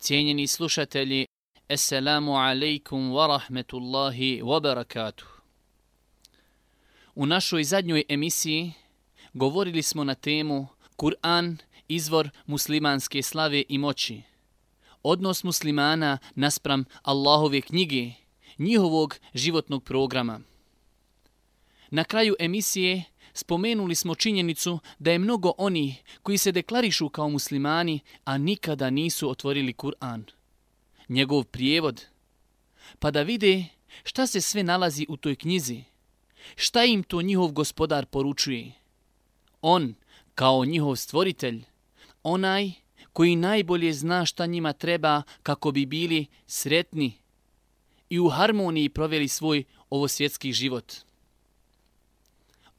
Cijenjeni slušatelji, Assalamu alaikum wa rahmetullahi wa barakatuh. U našoj zadnjoj emisiji govorili smo na temu Kur'an, izvor muslimanske slave i moći. Odnos muslimana naspram Allahove knjige, njihovog životnog programa. Na kraju emisije spomenuli smo činjenicu da je mnogo oni koji se deklarišu kao muslimani, a nikada nisu otvorili Kur'an. Njegov prijevod. Pa da vide šta se sve nalazi u toj knjizi. Šta im to njihov gospodar poručuje. On, kao njihov stvoritelj, onaj koji najbolje zna šta njima treba kako bi bili sretni i u harmoniji proveli svoj ovosvjetski život.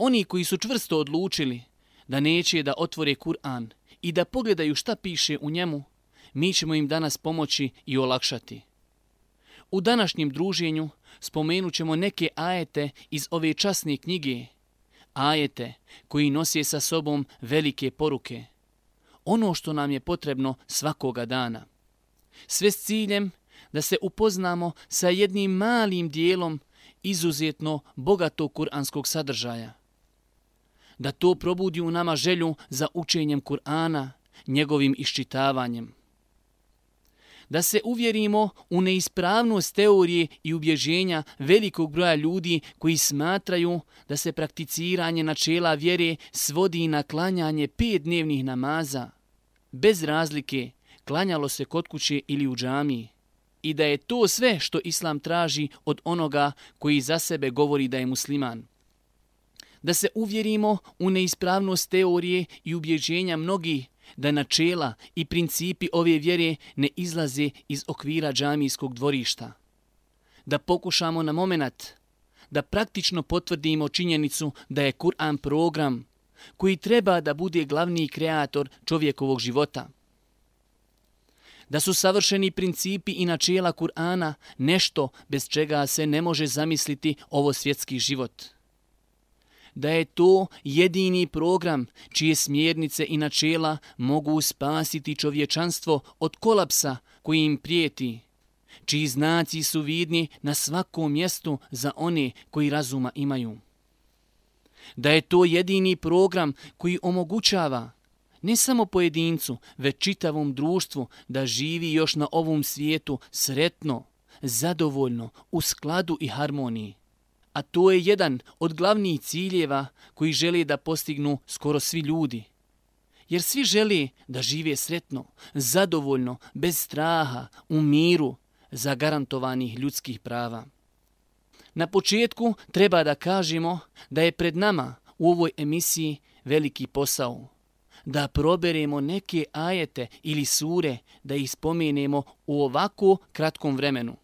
Oni koji su čvrsto odlučili da neće da otvore Kur'an i da pogledaju šta piše u njemu, mi ćemo im danas pomoći i olakšati. U današnjem druženju spomenut ćemo neke ajete iz ove časne knjige, ajete koji nose sa sobom velike poruke, ono što nam je potrebno svakoga dana. Sve s ciljem da se upoznamo sa jednim malim dijelom izuzetno bogatog kuranskog sadržaja da to probudi u nama želju za učenjem Kur'ana, njegovim iščitavanjem. Da se uvjerimo u neispravnost teorije i ubježenja velikog broja ljudi koji smatraju da se prakticiranje načela vjere svodi na klanjanje pet dnevnih namaza, bez razlike klanjalo se kod kuće ili u džamiji i da je to sve što Islam traži od onoga koji za sebe govori da je musliman da se uvjerimo u neispravnost teorije i ubjeđenja mnogi da načela i principi ove vjere ne izlaze iz okvira džamijskog dvorišta. Da pokušamo na moment da praktično potvrdimo činjenicu da je Kur'an program koji treba da bude glavni kreator čovjekovog života. Da su savršeni principi i načela Kur'ana nešto bez čega se ne može zamisliti ovo svjetski život da je to jedini program čije smjernice i načela mogu spasiti čovječanstvo od kolapsa koji im prijeti, čiji znaci su vidni na svakom mjestu za one koji razuma imaju. Da je to jedini program koji omogućava ne samo pojedincu, već čitavom društvu da živi još na ovom svijetu sretno, zadovoljno, u skladu i harmoniji a to je jedan od glavnih ciljeva koji žele da postignu skoro svi ljudi. Jer svi žele da žive sretno, zadovoljno, bez straha, u miru, zagarantovanih ljudskih prava. Na početku treba da kažemo da je pred nama u ovoj emisiji veliki posao. Da proberemo neke ajete ili sure da ih spomenemo u ovako kratkom vremenu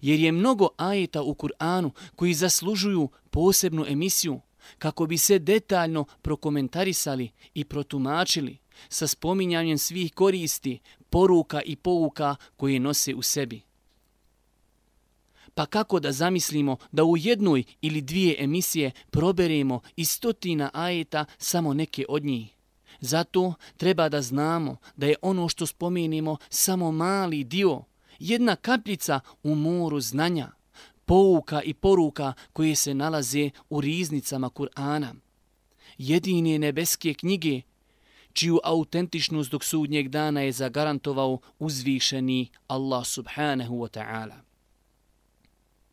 jer je mnogo ajeta u Kur'anu koji zaslužuju posebnu emisiju kako bi se detaljno prokomentarisali i protumačili sa spominjanjem svih koristi, poruka i pouka koje nose u sebi. Pa kako da zamislimo da u jednoj ili dvije emisije proberemo i stotina ajeta samo neke od njih? Zato treba da znamo da je ono što spomenimo samo mali dio jedna kapljica u moru znanja, pouka i poruka koje se nalaze u riznicama Kur'ana. Jedine nebeske knjige, čiju autentičnost dok sudnjeg dana je zagarantovao uzvišeni Allah subhanahu wa ta'ala.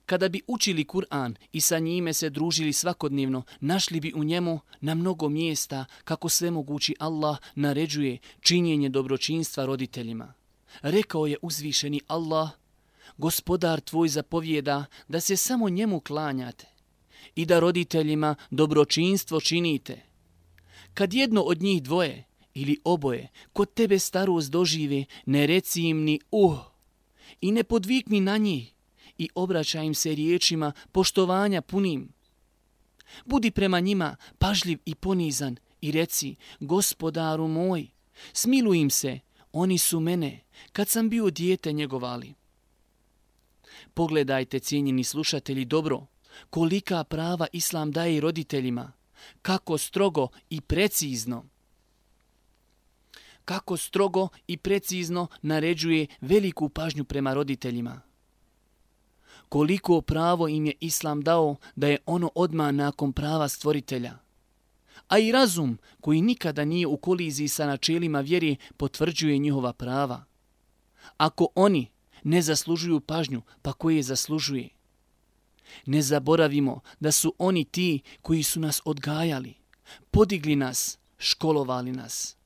Kada bi učili Kur'an i sa njime se družili svakodnevno, našli bi u njemu na mnogo mjesta kako sve mogući Allah naređuje činjenje dobročinstva roditeljima – Rekao je uzvišeni Allah, gospodar tvoj zapovjeda da se samo njemu klanjate i da roditeljima dobročinstvo činite. Kad jedno od njih dvoje ili oboje kod tebe starost dožive, ne reci im ni uh i ne podvikni na njih i obraćaj im se riječima poštovanja punim. Budi prema njima pažljiv i ponizan i reci, gospodaru moj, smiluj im se, oni su mene, kad sam bio dijete njegovali. Pogledajte, cijenjeni slušatelji, dobro, kolika prava Islam daje roditeljima, kako strogo i precizno. kako strogo i precizno naređuje veliku pažnju prema roditeljima. Koliko pravo im je Islam dao da je ono odma nakon prava stvoritelja. A i razum, koji nikada nije u koliziji sa načelima vjeri, potvrđuje njihova prava. Ako oni ne zaslužuju pažnju, pa koje zaslužuje? Ne zaboravimo da su oni ti koji su nas odgajali, podigli nas, školovali nas.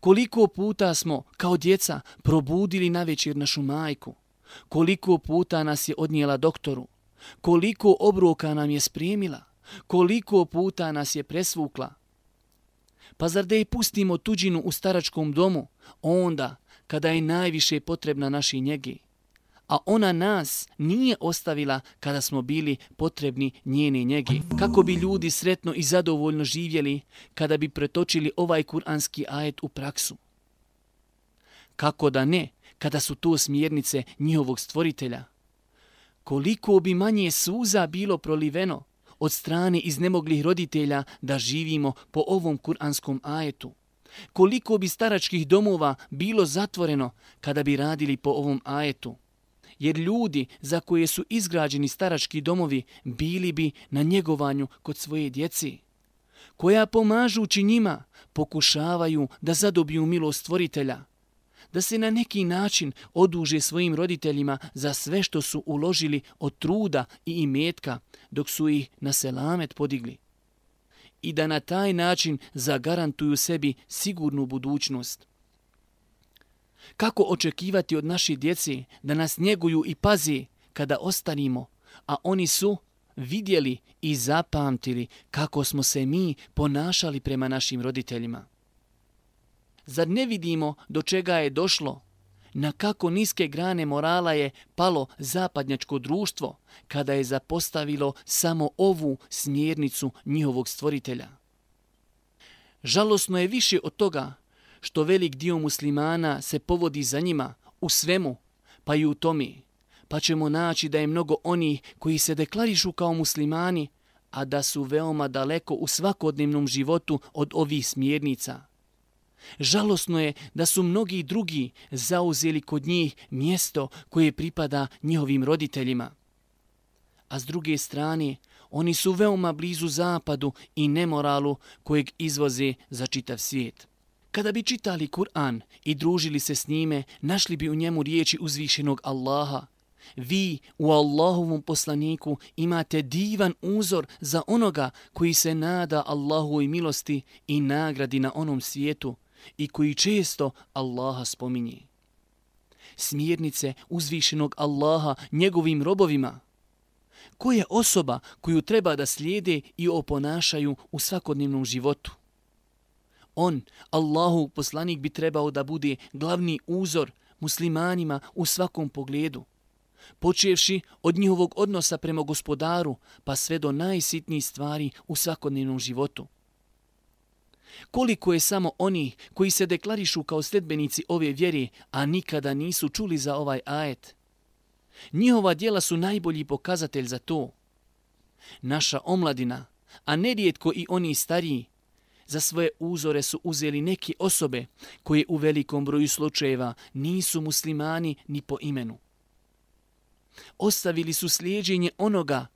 Koliko puta smo, kao djeca, probudili na večer našu majku? Koliko puta nas je odnijela doktoru? Koliko obroka nam je spremila? Koliko puta nas je presvukla? Pa zar da je pustimo tuđinu u staračkom domu, onda, kada je najviše potrebna naši njegi? a ona nas nije ostavila kada smo bili potrebni njene njege. Kako bi ljudi sretno i zadovoljno živjeli kada bi pretočili ovaj kuranski ajet u praksu? Kako da ne, kada su to smjernice njihovog stvoritelja? Koliko bi manje suza bilo proliveno od strane iznemoglih roditelja da živimo po ovom kuranskom ajetu? Koliko bi staračkih domova bilo zatvoreno kada bi radili po ovom ajetu? jer ljudi za koje su izgrađeni starački domovi bili bi na njegovanju kod svoje djeci, koja pomažući njima pokušavaju da zadobiju milost stvoritelja, da se na neki način oduže svojim roditeljima za sve što su uložili od truda i imetka dok su ih na selamet podigli i da na taj način zagarantuju sebi sigurnu budućnost. Kako očekivati od naše djeci da nas njeguju i pazi kada ostanimo, a oni su vidjeli i zapamtili kako smo se mi ponašali prema našim roditeljima? Zar ne vidimo do čega je došlo? Na kako niske grane morala je palo zapadnjačko društvo kada je zapostavilo samo ovu smjernicu njihovog stvoritelja? Žalosno je više od toga što velik dio muslimana se povodi za njima u svemu, pa i u tomi, pa ćemo naći da je mnogo oni koji se deklarišu kao muslimani, a da su veoma daleko u svakodnevnom životu od ovih smjernica. Žalosno je da su mnogi drugi zauzeli kod njih mjesto koje pripada njihovim roditeljima. A s druge strane, oni su veoma blizu zapadu i nemoralu kojeg izvoze za čitav svijet. Kada bi čitali Kur'an i družili se s njime, našli bi u njemu riječi uzvišenog Allaha. Vi u Allahovom poslaniku imate divan uzor za onoga koji se nada Allahovoj milosti i nagradi na onom svijetu i koji često Allaha spominje. Smjernice uzvišenog Allaha njegovim robovima. Ko je osoba koju treba da slijede i oponašaju u svakodnevnom životu? On, Allahu poslanik, bi trebao da bude glavni uzor muslimanima u svakom pogledu. Počevši od njihovog odnosa prema gospodaru, pa sve do najsitnijih stvari u svakodnevnom životu. Koliko je samo oni koji se deklarišu kao sledbenici ove vjere, a nikada nisu čuli za ovaj ajet? Njihova dijela su najbolji pokazatelj za to. Naša omladina, a nerijetko i oni stariji, za svoje uzore su uzeli neke osobe koje u velikom broju slučajeva nisu muslimani ni po imenu. Ostavili su slijedženje onoga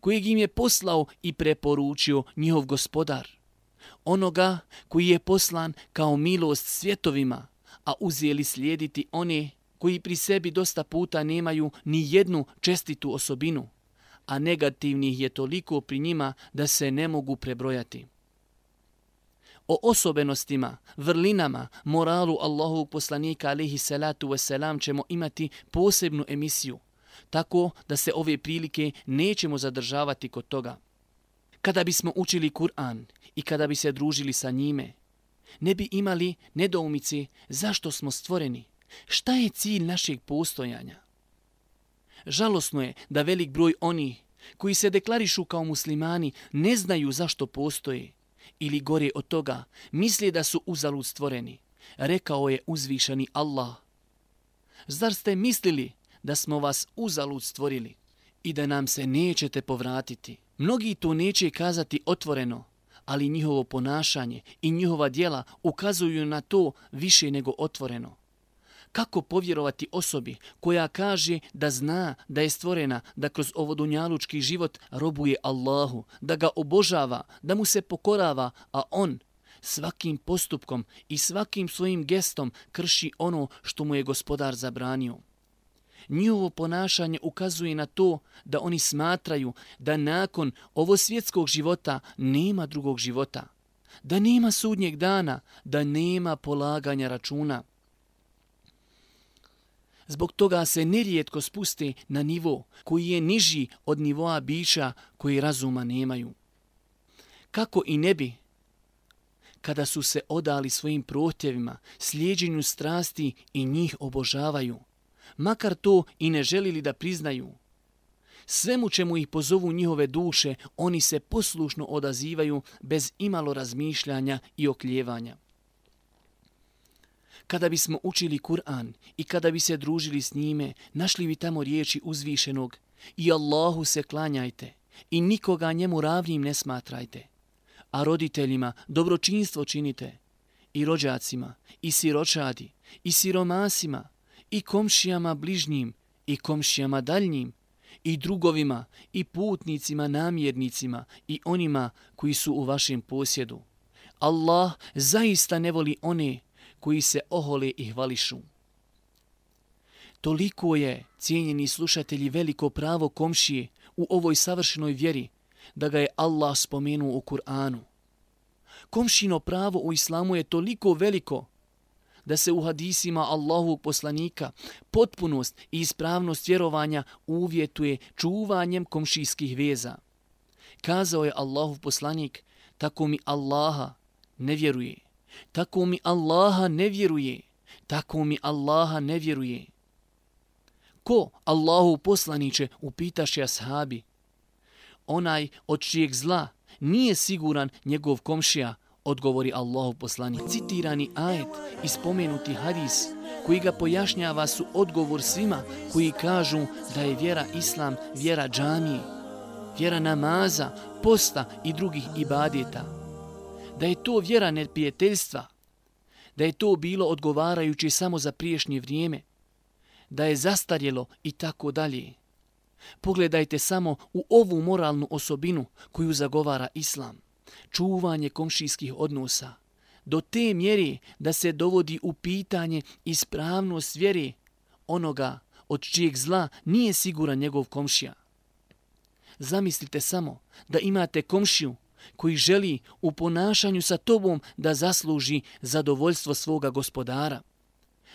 kojeg im je poslao i preporučio njihov gospodar. Onoga koji je poslan kao milost svjetovima, a uzeli slijediti one koji pri sebi dosta puta nemaju ni jednu čestitu osobinu, a negativnih je toliko pri njima da se ne mogu prebrojati. O osobenostima, vrlinama, moralu Allahovog poslanika alihi salatu wasalam ćemo imati posebnu emisiju, tako da se ove prilike nećemo zadržavati kod toga. Kada bismo učili Kur'an i kada bi se družili sa njime, ne bi imali nedoumici zašto smo stvoreni, šta je cilj našeg postojanja. Žalosno je da velik broj oni koji se deklarišu kao muslimani ne znaju zašto postoje, ili gore od toga, misli da su uzalud stvoreni. Rekao je uzvišeni Allah. Zar ste mislili da smo vas uzalud stvorili i da nam se nećete povratiti? Mnogi to neće kazati otvoreno, ali njihovo ponašanje i njihova dijela ukazuju na to više nego otvoreno. Kako povjerovati osobi koja kaže da zna da je stvorena, da kroz ovo dunjalučki život robuje Allahu, da ga obožava, da mu se pokorava, a on svakim postupkom i svakim svojim gestom krši ono što mu je gospodar zabranio. Njihovo ponašanje ukazuje na to da oni smatraju da nakon ovo svjetskog života nema drugog života, da nema sudnjeg dana, da nema polaganja računa. Zbog toga se nerijetko spuste na nivo koji je niži od nivoa bića koji razuma nemaju. Kako i ne bi, kada su se odali svojim protjevima, slijedženju strasti i njih obožavaju, makar to i ne želili da priznaju. Svemu čemu ih pozovu njihove duše, oni se poslušno odazivaju bez imalo razmišljanja i okljevanja. Kada bismo učili Kur'an i kada bi se družili s njime, našli bi tamo riječi uzvišenog i Allahu se klanjajte i nikoga njemu ravnim ne smatrajte. A roditeljima dobročinstvo činite i rođacima i siročadi i siromasima i komšijama bližnjim i komšijama daljnjim i drugovima i putnicima namjernicima i onima koji su u vašem posjedu. Allah zaista ne voli one koji se ohole i hvališu. Toliko je, cijenjeni slušatelji, veliko pravo komšije u ovoj savršenoj vjeri, da ga je Allah spomenuo u Kur'anu. Komšino pravo u islamu je toliko veliko da se u hadisima Allahovog poslanika potpunost i ispravnost vjerovanja uvjetuje čuvanjem komšijskih veza. Kazao je Allahov poslanik, tako mi Allaha ne vjeruje. Tako mi Allaha ne vjeruje. Tako mi Allaha ne vjeruje. Ko Allahu poslaniće upitaše ashabi? Onaj od čijeg zla nije siguran njegov komšija, odgovori Allahu poslani Citirani ajet i spomenuti hadis koji ga pojašnjava su odgovor svima koji kažu da je vjera Islam vjera džamije, vjera namaza, posta i drugih ibadeta. Da je to vjera neprijateljstva, da je to bilo odgovarajuće samo za priješnje vrijeme, da je zastarjelo i tako dalje. Pogledajte samo u ovu moralnu osobinu koju zagovara Islam, čuvanje komšijskih odnosa, do te mjeri da se dovodi u pitanje ispravnost vjeri onoga od čijeg zla nije siguran njegov komšija. Zamislite samo da imate komšiju koji želi u ponašanju sa tobom da zasluži zadovoljstvo svoga gospodara,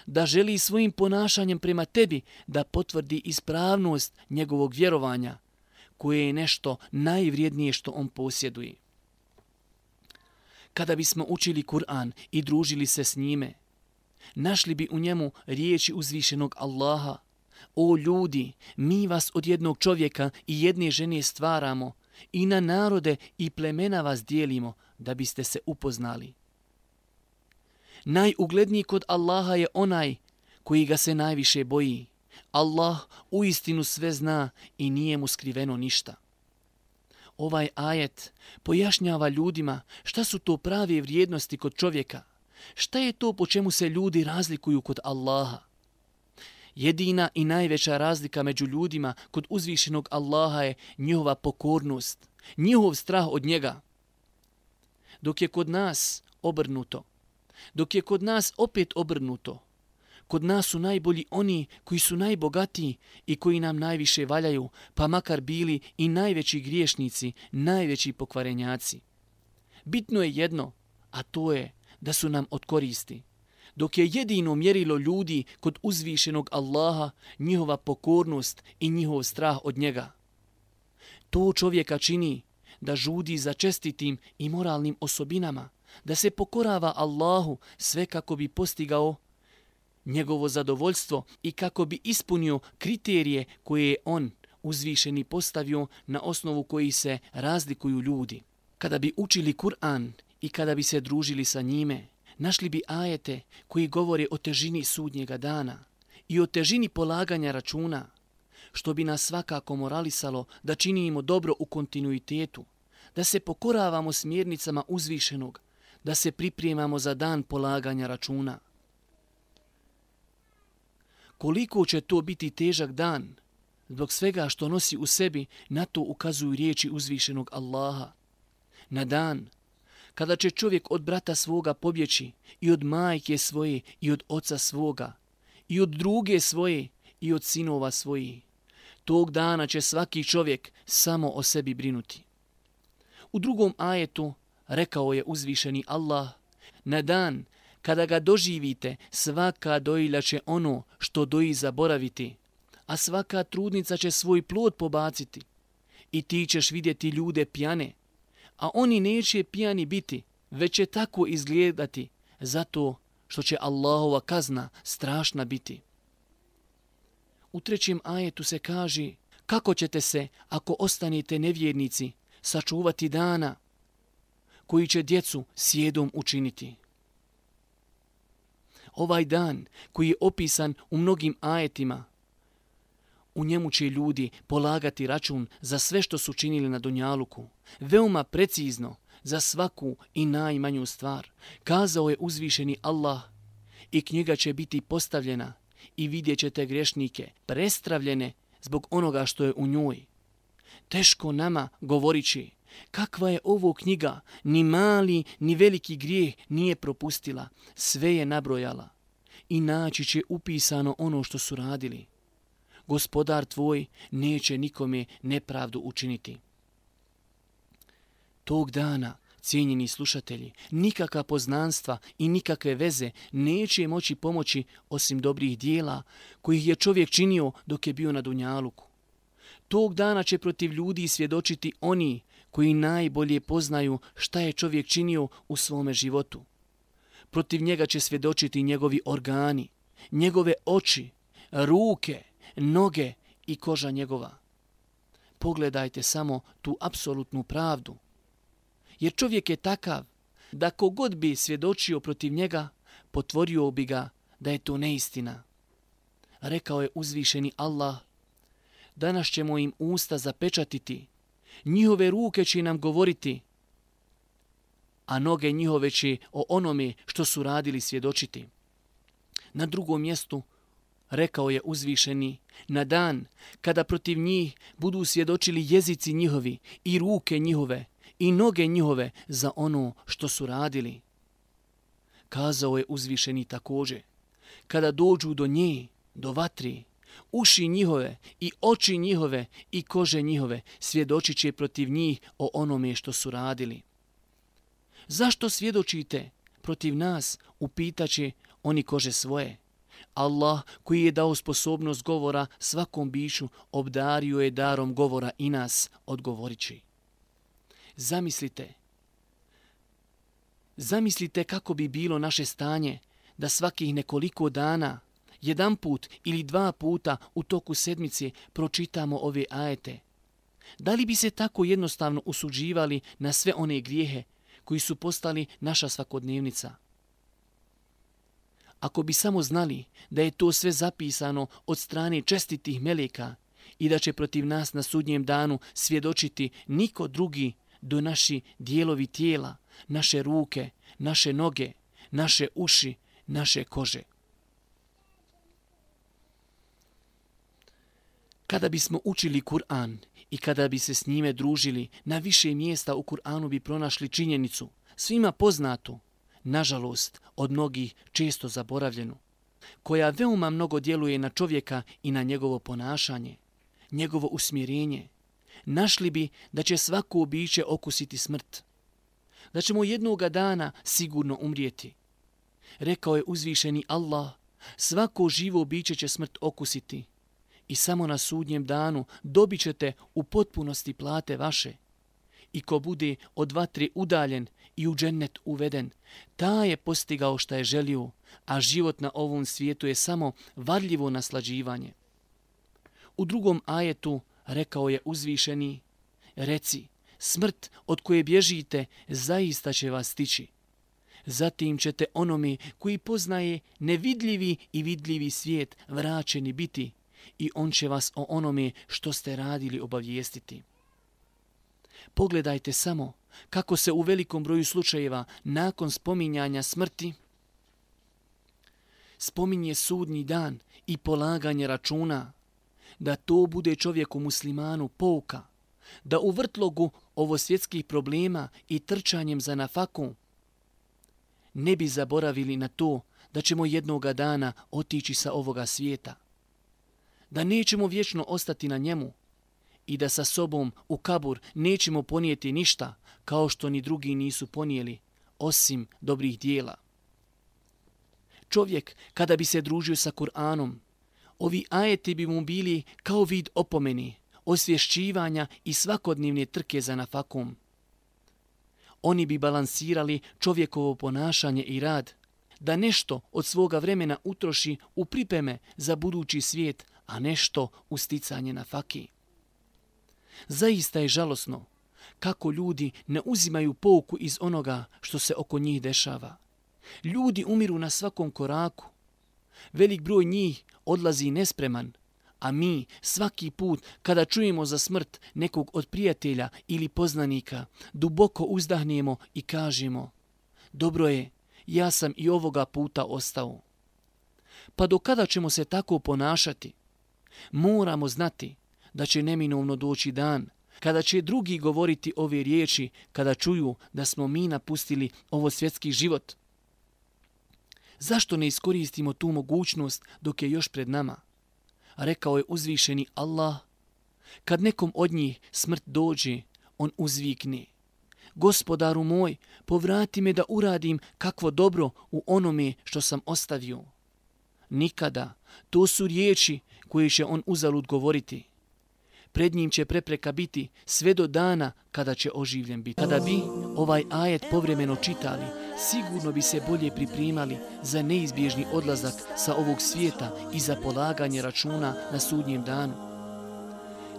da želi svojim ponašanjem prema tebi da potvrdi ispravnost njegovog vjerovanja, koje je nešto najvrijednije što on posjeduje. Kada bismo učili Kur'an i družili se s njime, našli bi u njemu riječi uzvišenog Allaha. O ljudi, mi vas od jednog čovjeka i jedne žene stvaramo, i na narode i plemena vas dijelimo da biste se upoznali. Najugledniji kod Allaha je onaj koji ga se najviše boji. Allah u istinu sve zna i nije mu skriveno ništa. Ovaj ajet pojašnjava ljudima šta su to prave vrijednosti kod čovjeka, šta je to po čemu se ljudi razlikuju kod Allaha. Jedina i najveća razlika među ljudima kod uzvišenog Allaha je njihova pokornost, njihov strah od njega. Dok je kod nas obrnuto, dok je kod nas opet obrnuto, kod nas su najbolji oni koji su najbogatiji i koji nam najviše valjaju, pa makar bili i najveći griješnici, najveći pokvarenjaci. Bitno je jedno, a to je da su nam od koristi dok je jedino mjerilo ljudi kod uzvišenog Allaha njihova pokornost i njihov strah od njega. To čovjeka čini da žudi za čestitim i moralnim osobinama, da se pokorava Allahu sve kako bi postigao njegovo zadovoljstvo i kako bi ispunio kriterije koje je on uzvišeni postavio na osnovu koji se razlikuju ljudi. Kada bi učili Kur'an i kada bi se družili sa njime, našli bi ajete koji govore o težini sudnjega dana i o težini polaganja računa, što bi nas svakako moralisalo da činimo dobro u kontinuitetu, da se pokoravamo smjernicama uzvišenog, da se pripremamo za dan polaganja računa. Koliko će to biti težak dan, zbog svega što nosi u sebi, na to ukazuju riječi uzvišenog Allaha. Na dan kada će čovjek od brata svoga pobjeći i od majke svoje i od oca svoga i od druge svoje i od sinova svoji. Tog dana će svaki čovjek samo o sebi brinuti. U drugom ajetu rekao je uzvišeni Allah, na dan kada ga doživite, svaka dojilja će ono što doji zaboraviti, a svaka trudnica će svoj plod pobaciti. I ti ćeš vidjeti ljude pjane, a oni neće pijani biti, već će tako izgledati, zato što će Allahova kazna strašna biti. U trećem ajetu se kaže kako ćete se, ako ostanete nevjernici, sačuvati dana koji će djecu sjedom učiniti. Ovaj dan koji je opisan u mnogim ajetima, u njemu će ljudi polagati račun za sve što su činili na Dunjaluku, veoma precizno, za svaku i najmanju stvar. Kazao je uzvišeni Allah i knjiga će biti postavljena i vidjet ćete grešnike prestravljene zbog onoga što je u njoj. Teško nama govorići kakva je ovo knjiga, ni mali ni veliki grijeh nije propustila, sve je nabrojala i naći će upisano ono što su radili. Gospodar tvoj neće nikome nepravdu učiniti. Tog dana, cijenjeni slušatelji, nikakva poznanstva i nikakve veze neće moći pomoći osim dobrih dijela kojih je čovjek činio dok je bio na Dunjaluku. Tog dana će protiv ljudi svjedočiti oni koji najbolje poznaju šta je čovjek činio u svome životu. Protiv njega će svjedočiti njegovi organi, njegove oči, ruke, noge i koža njegova. Pogledajte samo tu apsolutnu pravdu. Jer čovjek je takav da kogod bi svjedočio protiv njega, potvorio bi ga da je to neistina. Rekao je uzvišeni Allah, danas ćemo im usta zapečatiti, njihove ruke će nam govoriti, a noge njihove će o onome što su radili svjedočiti. Na drugom mjestu rekao je uzvišeni, na dan kada protiv njih budu svjedočili jezici njihovi i ruke njihove, i noge njihove za ono što su radili. Kazao je uzvišeni također, kada dođu do nje, do vatri, uši njihove i oči njihove i kože njihove svjedočit će protiv njih o onome što su radili. Zašto svjedočite protiv nas, upitaće oni kože svoje. Allah koji je dao sposobnost govora svakom bišu, obdario je darom govora i nas, odgovorići. Zamislite, zamislite kako bi bilo naše stanje da svakih nekoliko dana, jedan put ili dva puta u toku sedmice pročitamo ove ajete. Da li bi se tako jednostavno usuđivali na sve one grijehe koji su postali naša svakodnevnica? Ako bi samo znali da je to sve zapisano od strane čestitih meleka i da će protiv nas na sudnjem danu svjedočiti niko drugi do naši dijelovi tijela, naše ruke, naše noge, naše uši, naše kože. Kada bismo učili Kur'an i kada bi se s njime družili, na više mjesta u Kur'anu bi pronašli činjenicu, svima poznatu, nažalost, od mnogih često zaboravljenu, koja veoma mnogo djeluje na čovjeka i na njegovo ponašanje, njegovo usmjerenje, našli bi da će svako biće okusiti smrt. Da ćemo jednoga dana sigurno umrijeti. Rekao je uzvišeni Allah, svako živo biće će smrt okusiti i samo na sudnjem danu dobit ćete u potpunosti plate vaše. I ko bude od vatre udaljen i u džennet uveden, ta je postigao šta je želio, a život na ovom svijetu je samo varljivo naslađivanje. U drugom ajetu rekao je uzvišeni, reci, smrt od koje bježite zaista će vas stići. Zatim ćete onome koji poznaje nevidljivi i vidljivi svijet vraćeni biti i on će vas o onome što ste radili obavijestiti. Pogledajte samo kako se u velikom broju slučajeva nakon spominjanja smrti spominje sudnji dan i polaganje računa, da to bude čovjeku muslimanu pouka, da u vrtlogu ovo svjetskih problema i trčanjem za nafaku ne bi zaboravili na to da ćemo jednoga dana otići sa ovoga svijeta, da nećemo vječno ostati na njemu i da sa sobom u kabur nećemo ponijeti ništa kao što ni drugi nisu ponijeli, osim dobrih dijela. Čovjek, kada bi se družio sa Kur'anom, ovi ajeti bi mu bili kao vid opomeni, osvješćivanja i svakodnevne trke za nafakom. Oni bi balansirali čovjekovo ponašanje i rad, da nešto od svoga vremena utroši u pripeme za budući svijet, a nešto usticanje na faki. Zaista je žalosno kako ljudi ne uzimaju pouku iz onoga što se oko njih dešava. Ljudi umiru na svakom koraku. Velik broj njih odlazi nespreman, a mi svaki put kada čujemo za smrt nekog od prijatelja ili poznanika, duboko uzdahnemo i kažemo Dobro je, ja sam i ovoga puta ostao. Pa do kada ćemo se tako ponašati? Moramo znati da će neminovno doći dan kada će drugi govoriti ove riječi kada čuju da smo mi napustili ovo svjetski život – Zašto ne iskoristimo tu mogućnost dok je još pred nama? Rekao je uzvišeni Allah, kad nekom od njih smrt dođe, on uzvikne. Gospodaru moj, povrati me da uradim kakvo dobro u onome što sam ostavio. Nikada, to su riječi koje će on uzalud govoriti pred njim će prepreka biti sve do dana kada će oživljen biti. Kada bi ovaj ajet povremeno čitali, sigurno bi se bolje pripremali za neizbježni odlazak sa ovog svijeta i za polaganje računa na sudnjem danu.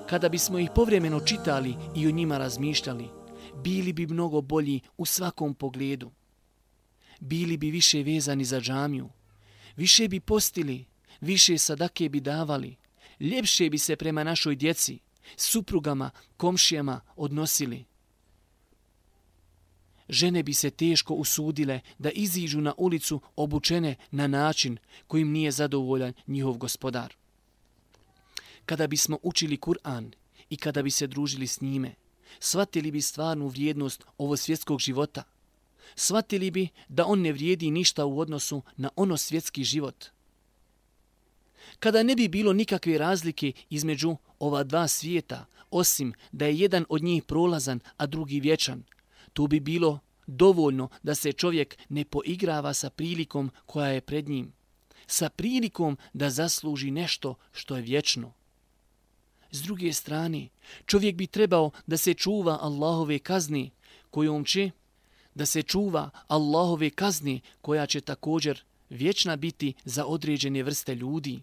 Kada bismo ih povremeno čitali i o njima razmišljali, bili bi mnogo bolji u svakom pogledu. Bili bi više vezani za džamiju, više bi postili, više sadake bi davali, ljepše bi se prema našoj djeci, suprugama, komšijama odnosili. Žene bi se teško usudile da iziđu na ulicu obučene na način kojim nije zadovoljan njihov gospodar. Kada bismo učili Kur'an i kada bi se družili s njime, shvatili bi stvarnu vrijednost ovo svjetskog života. Shvatili bi da on ne vrijedi ništa u odnosu na ono svjetski život – kada ne bi bilo nikakve razlike između ova dva svijeta, osim da je jedan od njih prolazan, a drugi vječan, to bi bilo dovoljno da se čovjek ne poigrava sa prilikom koja je pred njim, sa prilikom da zasluži nešto što je vječno. S druge strane, čovjek bi trebao da se čuva Allahove kazni, kojom će da se čuva Allahove kazni koja će također vječna biti za određene vrste ljudi.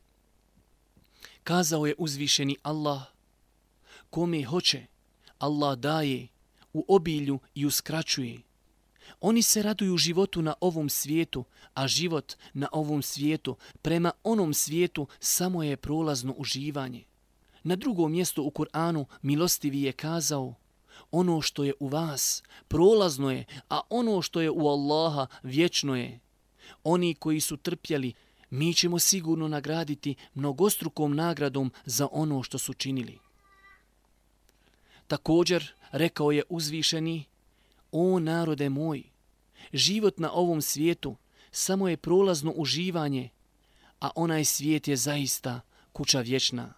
Kazao je uzvišeni Allah, kome hoće, Allah daje u obilju i uskraćuje. Oni se raduju životu na ovom svijetu, a život na ovom svijetu prema onom svijetu samo je prolazno uživanje. Na drugom mjestu u Kur'anu milostivi je kazao, ono što je u vas prolazno je, a ono što je u Allaha vječno je. Oni koji su trpjeli mi ćemo sigurno nagraditi mnogostrukom nagradom za ono što su činili. Također, rekao je uzvišeni, o narode moj, život na ovom svijetu samo je prolazno uživanje, a onaj svijet je zaista kuća vječna.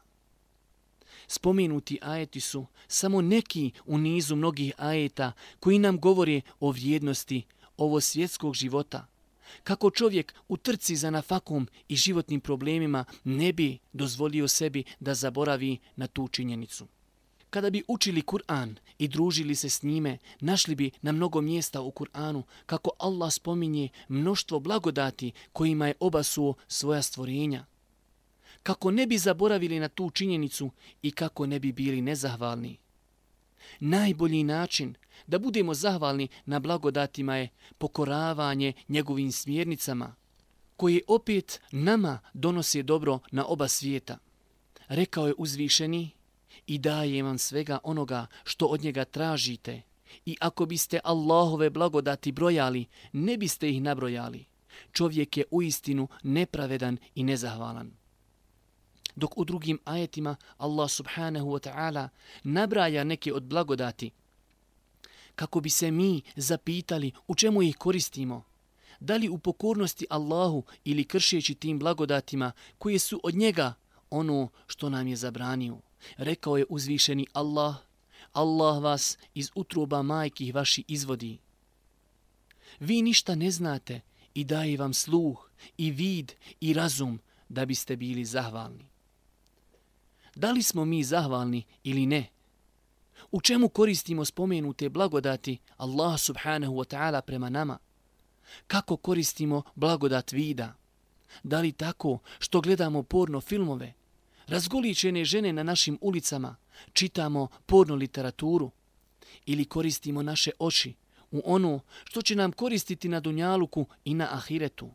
Spomenuti ajeti su samo neki u nizu mnogih ajeta koji nam govore o vrijednosti ovo svjetskog života – kako čovjek u trci za nafakom i životnim problemima ne bi dozvolio sebi da zaboravi na tu činjenicu. Kada bi učili Kur'an i družili se s njime, našli bi na mnogo mjesta u Kur'anu kako Allah spominje mnoštvo blagodati kojima je obasuo svoja stvorenja. Kako ne bi zaboravili na tu činjenicu i kako ne bi bili nezahvalni. Najbolji način da budemo zahvalni na blagodatima je pokoravanje njegovim smjernicama, koje opet nama donose dobro na oba svijeta. Rekao je uzvišeni, i daje vam svega onoga što od njega tražite. I ako biste Allahove blagodati brojali, ne biste ih nabrojali. Čovjek je u istinu nepravedan i nezahvalan. Dok u drugim ajetima Allah subhanahu wa ta'ala nabraja neke od blagodati, kako bi se mi zapitali u čemu ih koristimo, da li u pokornosti Allahu ili kršeći tim blagodatima koje su od njega ono što nam je zabranio. Rekao je uzvišeni Allah, Allah vas iz utroba majkih vaši izvodi. Vi ništa ne znate i daje vam sluh i vid i razum da biste bili zahvalni. Da li smo mi zahvalni ili ne? U čemu koristimo spomenute blagodati Allah subhanahu wa ta'ala prema nama? Kako koristimo blagodat vida? Da li tako što gledamo porno filmove, razgoličene žene na našim ulicama, čitamo porno literaturu ili koristimo naše oči u ono što će nam koristiti na Dunjaluku i na Ahiretu?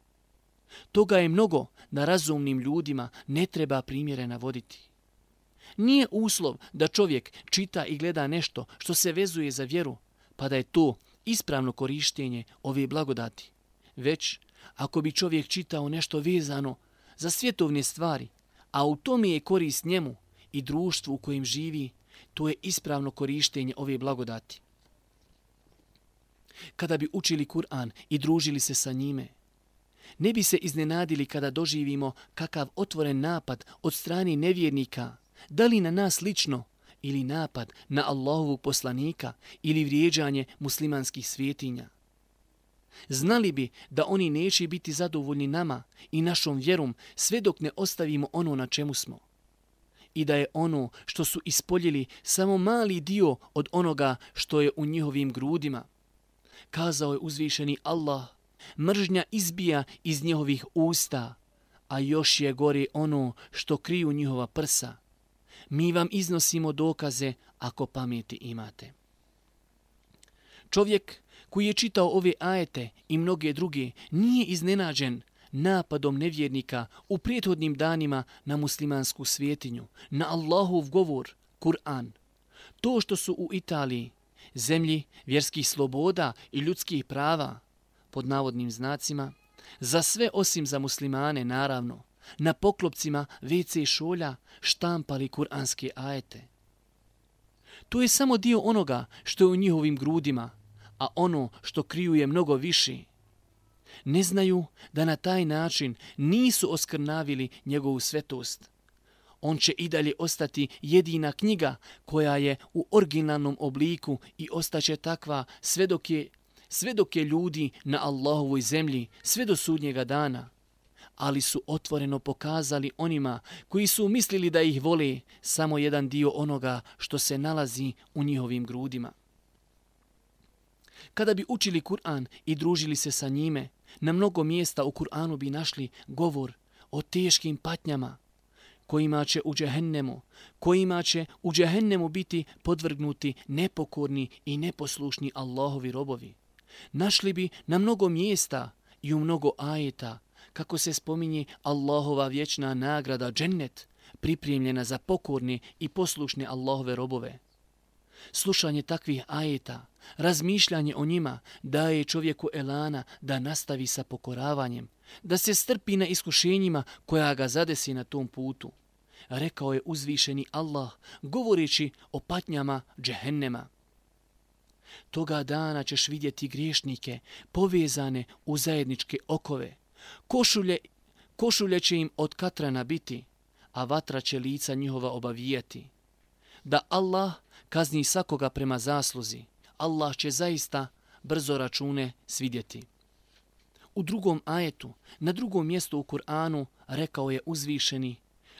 Toga je mnogo da razumnim ljudima ne treba primjere navoditi. Nije uslov da čovjek čita i gleda nešto što se vezuje za vjeru, pa da je to ispravno korištenje ove blagodati. Već, ako bi čovjek čitao nešto vezano za svjetovne stvari, a u tome je korist njemu i društvu u kojem živi, to je ispravno korištenje ove blagodati. Kada bi učili Kur'an i družili se sa njime, ne bi se iznenadili kada doživimo kakav otvoren napad od strani nevjernika, da li na nas lično ili napad na Allahovog poslanika ili vrijeđanje muslimanskih svjetinja. Znali bi da oni neće biti zadovoljni nama i našom vjerom sve dok ne ostavimo ono na čemu smo. I da je ono što su ispoljili samo mali dio od onoga što je u njihovim grudima. Kazao je uzvišeni Allah, mržnja izbija iz njihovih usta, a još je gori ono što kriju njihova prsa mi vam iznosimo dokaze ako pameti imate. Čovjek koji je čitao ove ajete i mnoge druge nije iznenađen napadom nevjernika u prethodnim danima na muslimansku svjetinju, na Allahov govor, Kur'an. To što su u Italiji, zemlji vjerskih sloboda i ljudskih prava, pod navodnim znacima, za sve osim za muslimane, naravno, na poklopcima WC šolja štampali kuranske ajete. To je samo dio onoga što je u njihovim grudima, a ono što kriju je mnogo viši. Ne znaju da na taj način nisu oskrnavili njegovu svetost. On će i dalje ostati jedina knjiga koja je u originalnom obliku i ostaće takva sve dok je, sve dok je ljudi na Allahovoj zemlji, sve do sudnjega dana ali su otvoreno pokazali onima koji su mislili da ih vole samo jedan dio onoga što se nalazi u njihovim grudima. Kada bi učili Kur'an i družili se sa njime, na mnogo mjesta u Kur'anu bi našli govor o teškim patnjama kojima će u džehennemu, kojima će u džehennemu biti podvrgnuti nepokorni i neposlušni Allahovi robovi. Našli bi na mnogo mjesta i u mnogo ajeta kako se spominje Allahova vječna nagrada džennet, pripremljena za pokorne i poslušne Allahove robove. Slušanje takvih ajeta, razmišljanje o njima daje čovjeku elana da nastavi sa pokoravanjem, da se strpi na iskušenjima koja ga zadesi na tom putu. Rekao je uzvišeni Allah, govoreći o patnjama džehennema. Toga dana ćeš vidjeti griješnike povezane u zajedničke okove, Košulje, košulje će im od katrana biti, a vatra će lica njihova obavijeti. Da Allah kazni svakoga prema zasluzi, Allah će zaista brzo račune svidjeti. U drugom ajetu, na drugom mjestu u Kur'anu, rekao je uzvišeni,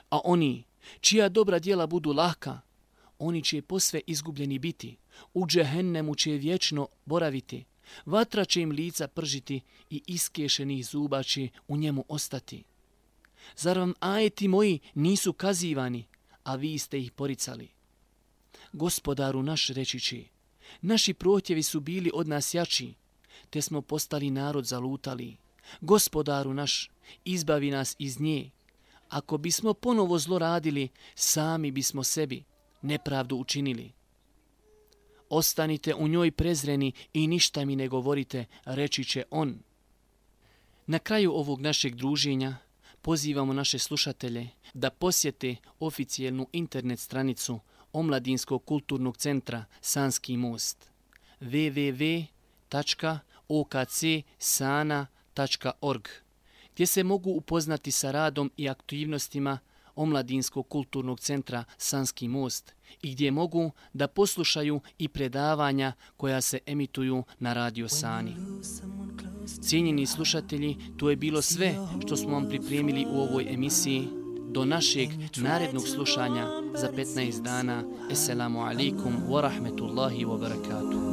a oni, čija dobra djela budu lahka, oni će posve izgubljeni biti, u džehennemu će vječno boraviti, Vatra će im lica pržiti i iskešenih zuba će u njemu ostati. Zar vam ajeti moji nisu kazivani, a vi ste ih poricali? Gospodaru naš reći će, naši protjevi su bili od nas jači, te smo postali narod zalutali. Gospodaru naš, izbavi nas iz nje. Ako bismo ponovo zlo radili, sami bismo sebi, nepravdu učinili. Ostanite u njoj prezreni i ništa mi ne govorite, reći će on. Na kraju ovog našeg druženja pozivamo naše slušatelje da posjete oficijelnu internet stranicu Omladinskog kulturnog centra Sanski most www.okcsana.org gdje se mogu upoznati sa radom i aktivnostima Omladinskog kulturnog centra Sanski most i gdje mogu da poslušaju i predavanja koja se emituju na radio Sani. Cijenjeni slušatelji, to je bilo sve što smo vam pripremili u ovoj emisiji. Do našeg narednog slušanja za 15 dana. Esselamu alaikum wa rahmetullahi wa barakatuh.